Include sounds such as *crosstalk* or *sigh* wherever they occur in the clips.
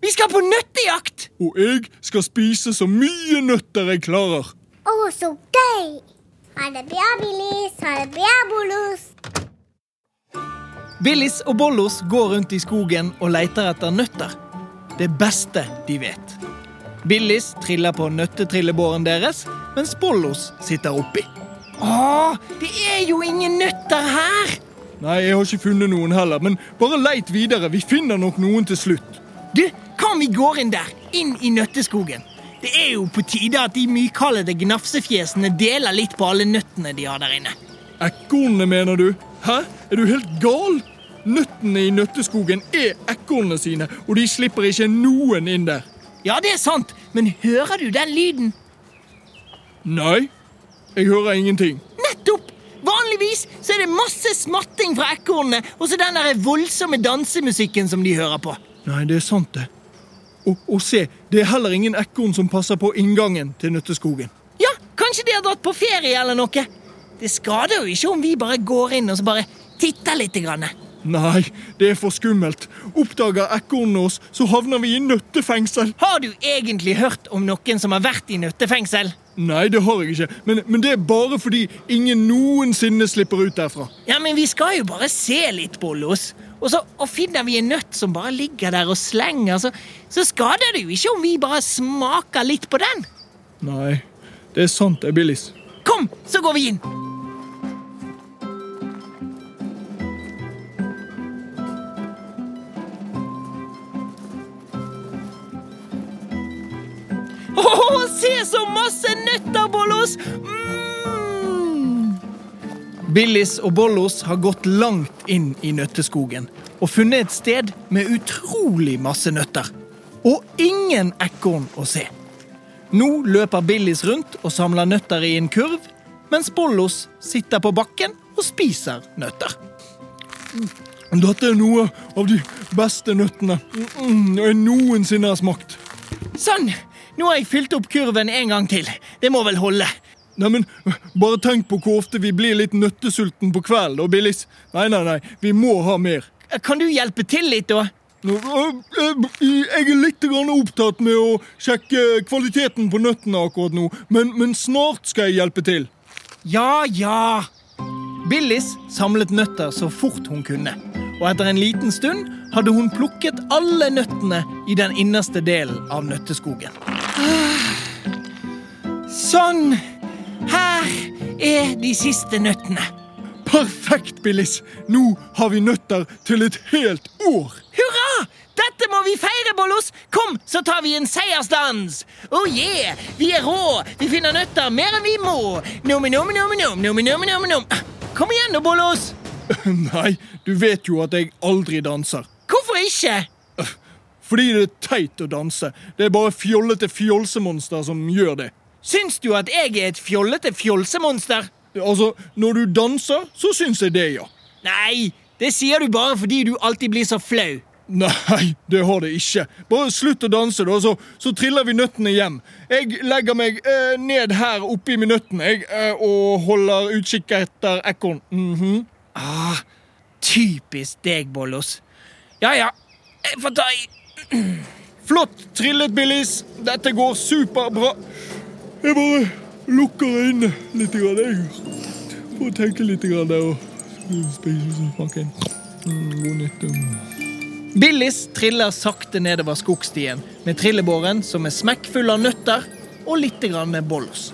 Vi skal på nøttejakt! Og jeg skal spise så mye nøtter jeg klarer. Å, så gøy! Ha det bra, Billis. Ha det bra, Bollos. Billis og Bollos går rundt i skogen og leter etter nøtter. Det beste de vet. Billis triller på nøttetrillebåren deres, mens Bollos sitter oppi. Å, det er jo ingen nøtter her! Nei, jeg har ikke funnet noen heller, men bare leit videre. Vi finner nok noen til slutt. Du, hva om vi går inn der? Inn i nøtteskogen? Det er jo på tide at de mykallede gnafsefjesene deler litt på alle nøttene de har der inne. Ekornene, mener du? Hæ? Er du helt gal? Nøttene i nøtteskogen er ekornene sine, og de slipper ikke noen inn der. Ja, det er sant, men hører du den lyden? Nei, jeg hører ingenting. Nettopp! Vanligvis så er det masse smatting fra ekornene og så den der voldsomme dansemusikken som de hører på. Nei, det er sant, det. Og, og se, det er heller ingen ekorn som passer på inngangen til nøtteskogen. Ja, kanskje de har dratt på ferie eller noe. Det skader jo ikke om vi bare går inn og så bare titter litt. Grann. Nei, det er for skummelt. Oppdager ekornene oss, så havner vi i nøttefengsel. Har du egentlig hørt om noen som har vært i nøttefengsel? Nei, det har jeg ikke. Men, men det er bare fordi ingen noensinne slipper ut derfra. Ja, men vi skal jo bare se litt, Bollos. Og så og finner vi en nøtt som bare ligger der og slenger, så, så skader det jo ikke om vi bare smaker litt på den. Nei, det er sant, det, Billis. Kom, så går vi inn. Åh, se så masse nøtter, Bollos! Mm. Billis og Bollos har gått langt inn i nøtteskogen og funnet et sted med utrolig masse nøtter. Og ingen ekorn å se. Nå løper Billis rundt og samler nøtter i en kurv, mens Bollos sitter på bakken og spiser nøtter. Dette er noe av de beste nøttene mm, jeg noensinne har smakt. Sånn! Nå har jeg fylt opp kurven en gang til. Det må vel holde. Nei, men Bare tenk på hvor ofte vi blir litt nøttesulten på kvelden. Og Billis. Nei, nei, nei, vi må ha mer. Kan du hjelpe til litt, da? Jeg er litt opptatt med å sjekke kvaliteten på nøttene akkurat nå, men, men snart skal jeg hjelpe til. Ja, ja. Billis samlet nøtter så fort hun kunne. Og etter en liten stund hadde hun plukket alle nøttene i den innerste delen av nøtteskogen. Sånn. Her er de siste nøttene. Perfekt, Billis. Nå har vi nøtter til et helt år. Hurra! Dette må vi feire, Bollos! Kom, så tar vi en seiersdans! Oh yeah! Vi er rå! Vi finner nøtter mer enn vi må! Nomi, nomi, nomi, nomi, nomi, nomi, nomi, nomi. Kom igjen nå, Bollos! *laughs* Nei, du vet jo at jeg aldri danser. Hvorfor ikke? Fordi det er teit å danse. Det er bare fjollete fjolsemonster som gjør det. Syns du at jeg er et fjollete fjolsemonster? Altså, når du danser, så syns jeg det, ja. Nei, det sier du bare fordi du alltid blir så flau. Nei, det har det ikke. Bare slutt å danse, da, så, så triller vi nøttene hjem. Jeg legger meg eh, ned her oppi i nøttene jeg, eh, og holder utkikk etter ekorn. Mhm. Ah, typisk deg, Bollos. Ja ja, jeg får ta i *clears throat* Flott trillet, Billis. Dette går superbra. Jeg bare lukker øynene litt. Grann, jeg. Får tenke litt grann der og spise og smake en mm, god nytt. Billis triller sakte nedover skogstien med trillebåren som er smekkfull av nøtter og litt grann bollos.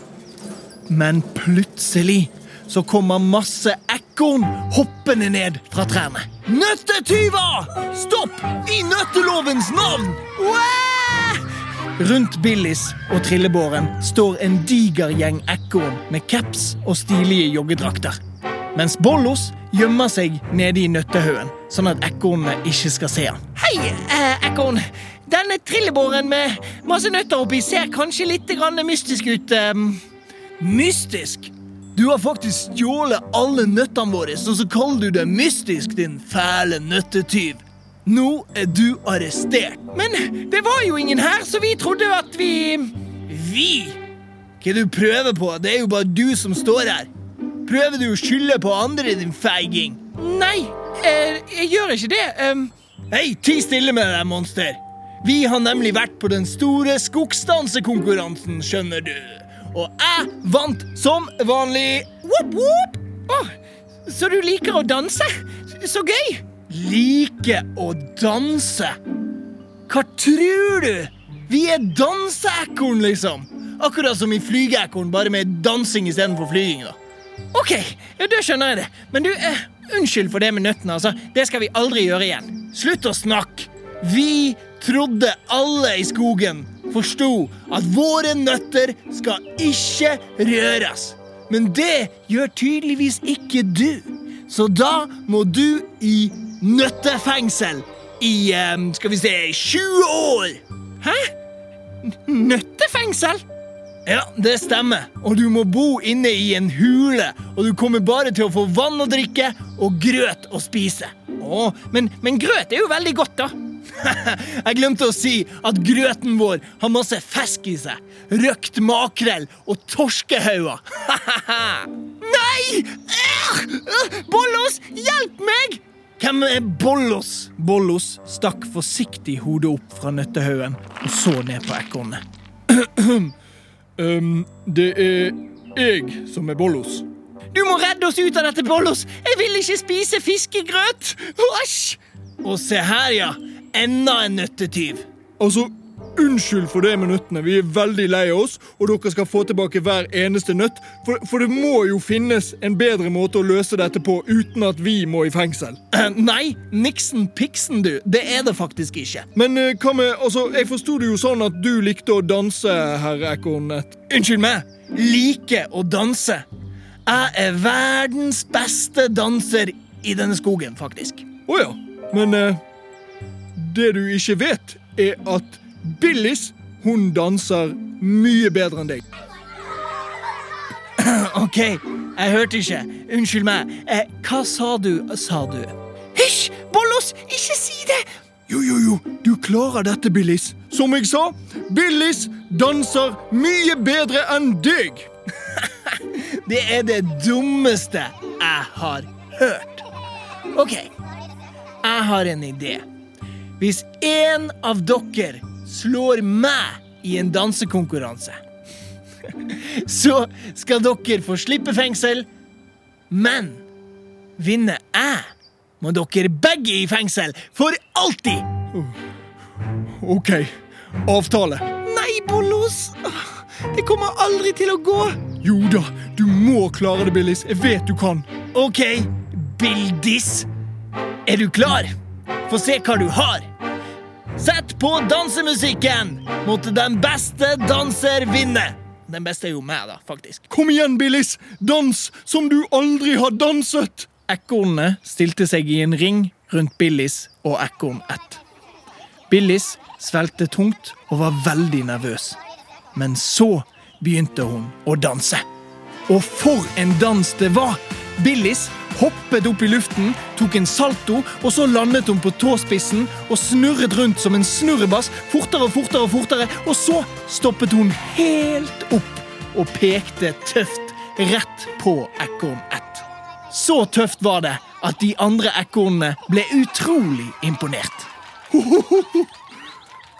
Men plutselig så kommer masse ekorn hoppende ned fra trærne. Nøttetyver! Stopp! I nøttelovens navn! Wah! Rundt Billis og trillebåren står en diger gjeng ekorn med caps og stilige joggedrakter. Mens Bollos gjemmer seg nede i nøttehaugen, sånn at ekornene ikke skal se han. Hei, eh, ekorn. Denne trillebåren med masse nøtter oppi ser kanskje litt grann mystisk ut. Um, mystisk? Du har faktisk stjålet alle nøttene våre, og så kaller du det mystisk, din fæle nøttetyv. Nå er du arrestert. Men det var jo ingen her, så vi trodde at vi Vi? Hva du prøver på? Det er jo bare du som står her. Prøver du å skylde på andre, din feiging? Nei, eh, jeg gjør ikke det. Um... Hei, ti stille med deg, monster. Vi har nemlig vært på den store skogsdansekonkurransen, skjønner du. Og jeg vant som vanlig. Whoop, whoop. Oh, så du liker å danse? Så gøy! Like å danse? Hva tror du? Vi er danseekorn, liksom. Akkurat som i flygeekorn, bare med dansing istedenfor flyging. da. Ok, da skjønner jeg det. Men du, eh, unnskyld for det med nøttene. altså. Det skal vi aldri gjøre igjen. Slutt å snakke. Vi trodde alle i skogen forsto at våre nøtter skal ikke røres. Men det gjør tydeligvis ikke du. Så da må du i nøttefengsel i um, skal vi se 20 år. Hæ? Nøttefengsel? Ja, det stemmer. Og du må bo inne i en hule, og du kommer bare til å få vann å drikke og grøt å spise. Å, men, men grøt er jo veldig godt, da. *laughs* Jeg glemte å si at grøten vår har masse fisk i seg. Røkt makrell og torskehauger. *laughs* Nei! Bollos, hjelp meg! Hvem er Bollos? Bollos stakk forsiktig hodet opp fra nøttehaugen og så ned på ekornet. *clears throat* Um, det er jeg som er Bollos. Du må redde oss ut av dette, Bollos! Jeg vil ikke spise fiskegrøt! Æsj! Og se her, ja. Enda en nøttetyv. Altså, unnskyld for det med nøttene. Vi er veldig lei oss, og dere skal få tilbake hver eneste nøtt. For, for det må jo finnes en bedre måte å løse dette på uten at vi må i fengsel. *clears throat* Nei, niksen piksen, du. Det er det faktisk ikke. Men eh, hva med Altså, jeg forsto det jo sånn at du likte å danse, herr Ekornet. Unnskyld meg. Like å danse. Jeg er verdens beste danser i denne skogen, faktisk. Å ja. Men eh, det du ikke vet, er at Billis hun danser mye bedre enn deg. *clears throat* Ok, jeg hørte ikke. Unnskyld meg. Eh, hva sa du, sa du? Hysj! Bollos, ikke si det! Jo, jo, jo, du klarer dette, Billis. Som jeg sa, Billis danser mye bedre enn deg. *laughs* Det er det dummeste jeg har hørt. Ok, jeg har en idé. Hvis en av dere slår meg i en dansekonkurranse, så skal dere få slippe fengsel, men vinner jeg, må dere begge i fengsel for alltid! Ok, avtale. Nei, Bollos! Det kommer aldri til å gå. Jo da, du må klare det, Billis. Jeg vet du kan. Ok, Bildis. Er du klar? Få se hva du har. Sett på dansemusikken! Måtte den beste danser vinne. Den beste er jo meg, da, faktisk. Kom igjen, Billis. Dans som du aldri har danset. Ekornene stilte seg i en ring rundt Billis og ekorn 1. Billis svelgte tungt og var veldig nervøs. Men så begynte hun å danse. Og for en dans det var! Billis hoppet opp i luften, tok en salto, og så landet hun på tåspissen og snurret rundt som en snurrebass, fortere og fortere og fortere, og så stoppet hun helt opp og pekte tøft rett på ekorn 1. Så tøft var det at de andre ekornene ble utrolig imponert.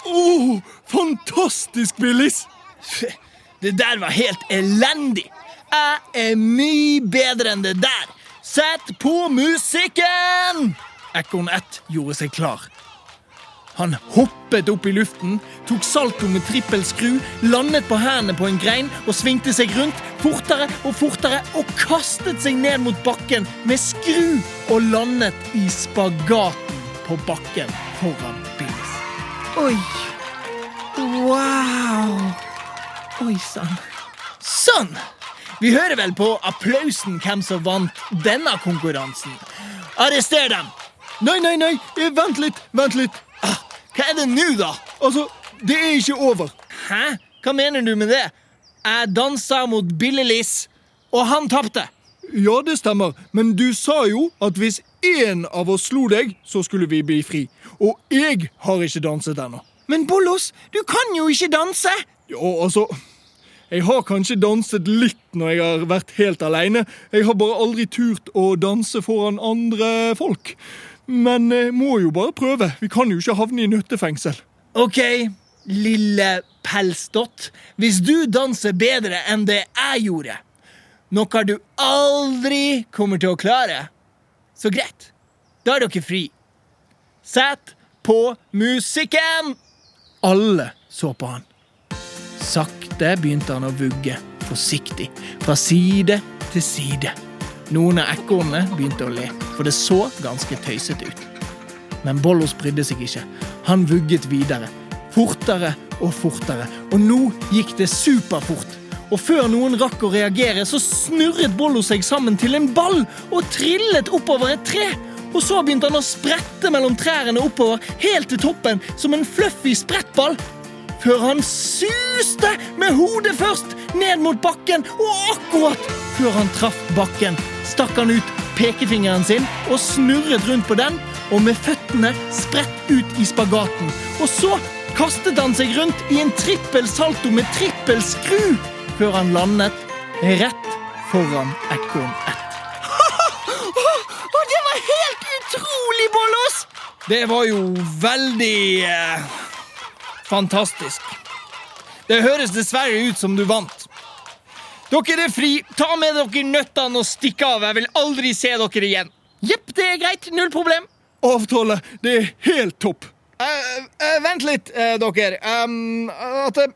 Åh, *laughs* fantastisk, Billis. Det der var helt elendig. Jeg er mye bedre enn det der. Sett på musikken! Ekorn 1 gjorde seg klar. Han hoppet opp i luften, tok salto med trippel skru, landet på hendene på en grein og svingte seg rundt fortere og fortere og kastet seg ned mot bakken med skru og landet i spagaten på bakken foran Billis. Oi. Wow. Oi sann. Sånn! Vi hører vel på applausen hvem som vant denne konkurransen. Arrester dem! Nei, nei, nei, eh, vent litt, vent litt. Ah, hva er det nå, da? Altså, det er ikke over. Hæ? Hva mener du med det? Jeg dansa mot Bille-Liss, og han tapte. Ja, det stemmer, men du sa jo at hvis én av oss slo deg, så skulle vi bli fri. Og jeg har ikke danset ennå. Men Bollos, du kan jo ikke danse! Ja, altså Jeg har kanskje danset litt når jeg har vært helt aleine. Jeg har bare aldri turt å danse foran andre folk. Men jeg må jo bare prøve. Vi kan jo ikke havne i nøttefengsel. Ok, lille pelsdott. Hvis du danser bedre enn det jeg gjorde, noe du aldri kommer til å klare, så greit. Da er dere fri. Sett på musikken! Alle så på han. Sakte begynte han å vugge, forsiktig, fra side til side. Noen av ekornene begynte å le, for det så ganske tøysete ut. Men Bollos brydde seg ikke. Han vugget videre. Fortere og fortere. Og nå gikk det superfort. Og før noen rakk å reagere, så snurret Bollo seg sammen til en ball og trillet oppover et tre. Og så begynte han å sprette mellom trærne oppover, helt til toppen, som en fluffy sprettball. Før han suste med hodet først ned mot bakken, og akkurat før han traff bakken, stakk han ut pekefingeren sin og snurret rundt på den, og med føttene spredt ut i spagaten. Og så kastet han seg rundt i en trippel salto med trippel skru, før han landet rett foran ekorn 1. *laughs* Det var helt utrolig, Bollos! Det var jo veldig eh, fantastisk. Det høres dessverre ut som du vant. Dere er fri. Ta med dere nøttene og stikk av. Jeg vil aldri se dere igjen. Jepp, det er greit. Null problem. Avtale. Det er helt topp. Uh, uh, vent litt, uh, dere. Um, at det,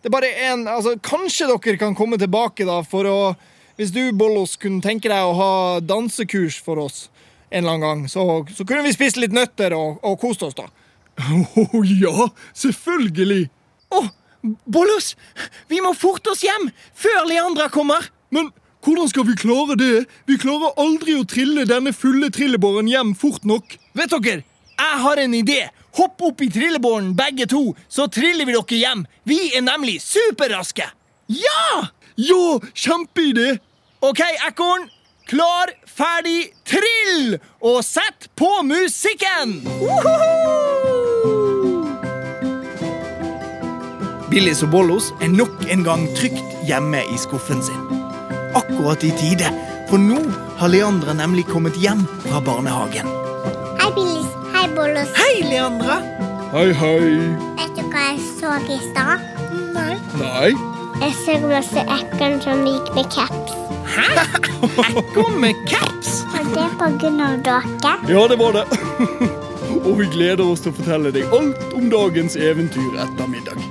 det er bare en altså, Kanskje dere kan komme tilbake, da, for å Hvis du, Bollos, kunne tenke deg å ha dansekurs for oss en eller annen gang, så, så kunne vi spist litt nøtter og, og kost oss, da. Å ja, selvfølgelig. Å, Bollos! Vi må forte oss hjem før Leandra kommer! Men hvordan skal vi klare det? Vi klarer aldri å trille denne fulle trillebåren hjem fort nok. Vet dere, jeg har en idé. Hopp opp i trillebåren, begge to, så triller vi dere hjem. Vi er nemlig superraske. Ja! Ja, kjempeidé! OK, ekorn. Klar, ferdig, trill! Og sett på musikken! Billis og Bollos er nok en gang trygt hjemme i skuffen sin. Akkurat i tide, for nå har Leandra nemlig kommet hjem fra barnehagen. Hei, Billis. Hei, Bollos. Hei, Leandra! Hei, hei. Vet du hva jeg så i stad? Nei. Nei. Jeg så masse ekorn som gikk med caps. Ekorn med caps! Og det på grunn av dere. Ja, det var det. *laughs* Og vi gleder oss til å fortelle deg alt om dagens eventyr etter middag.